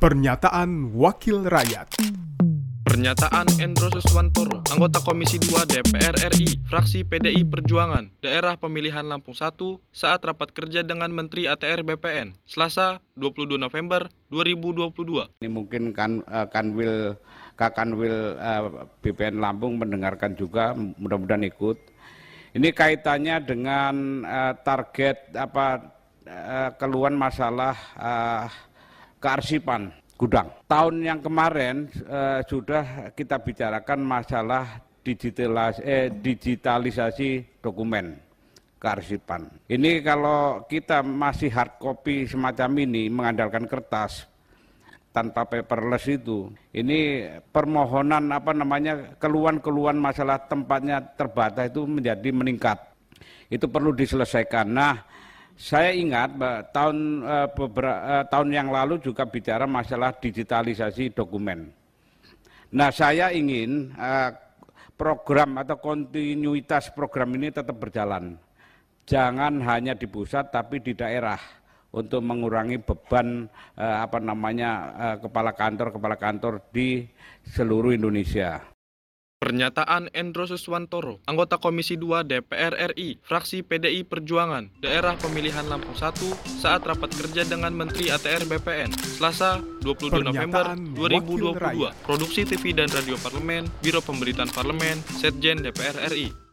Pernyataan Wakil Rakyat Pernyataan Endro Suswantoro, anggota Komisi 2 DPR RI, fraksi PDI Perjuangan, daerah pemilihan Lampung 1, saat rapat kerja dengan Menteri ATR BPN, Selasa 22 November 2022. Ini mungkin kan uh, Kanwil Kakanwil uh, BPN Lampung mendengarkan juga, mudah-mudahan ikut. Ini kaitannya dengan uh, target apa uh, keluhan masalah uh, kearsipan gudang. Tahun yang kemarin uh, sudah kita bicarakan masalah digitalis eh, digitalisasi dokumen kearsipan. Ini kalau kita masih hard copy semacam ini mengandalkan kertas tanpa paperless itu, ini permohonan apa namanya keluhan-keluhan masalah tempatnya terbatas itu menjadi meningkat. Itu perlu diselesaikan. Nah, saya ingat tahun uh, beberapa uh, tahun yang lalu juga bicara masalah digitalisasi dokumen. Nah, saya ingin uh, program atau kontinuitas program ini tetap berjalan. Jangan hanya di pusat tapi di daerah untuk mengurangi beban apa namanya kepala kantor kepala kantor di seluruh Indonesia. Pernyataan Endro Suswantoro, anggota Komisi 2 DPR RI, fraksi PDI Perjuangan, daerah pemilihan Lampung 1, saat rapat kerja dengan Menteri ATR BPN, Selasa 22 November 2022. Produksi TV dan Radio Parlemen, Biro Pemberitaan Parlemen, Setjen DPR RI.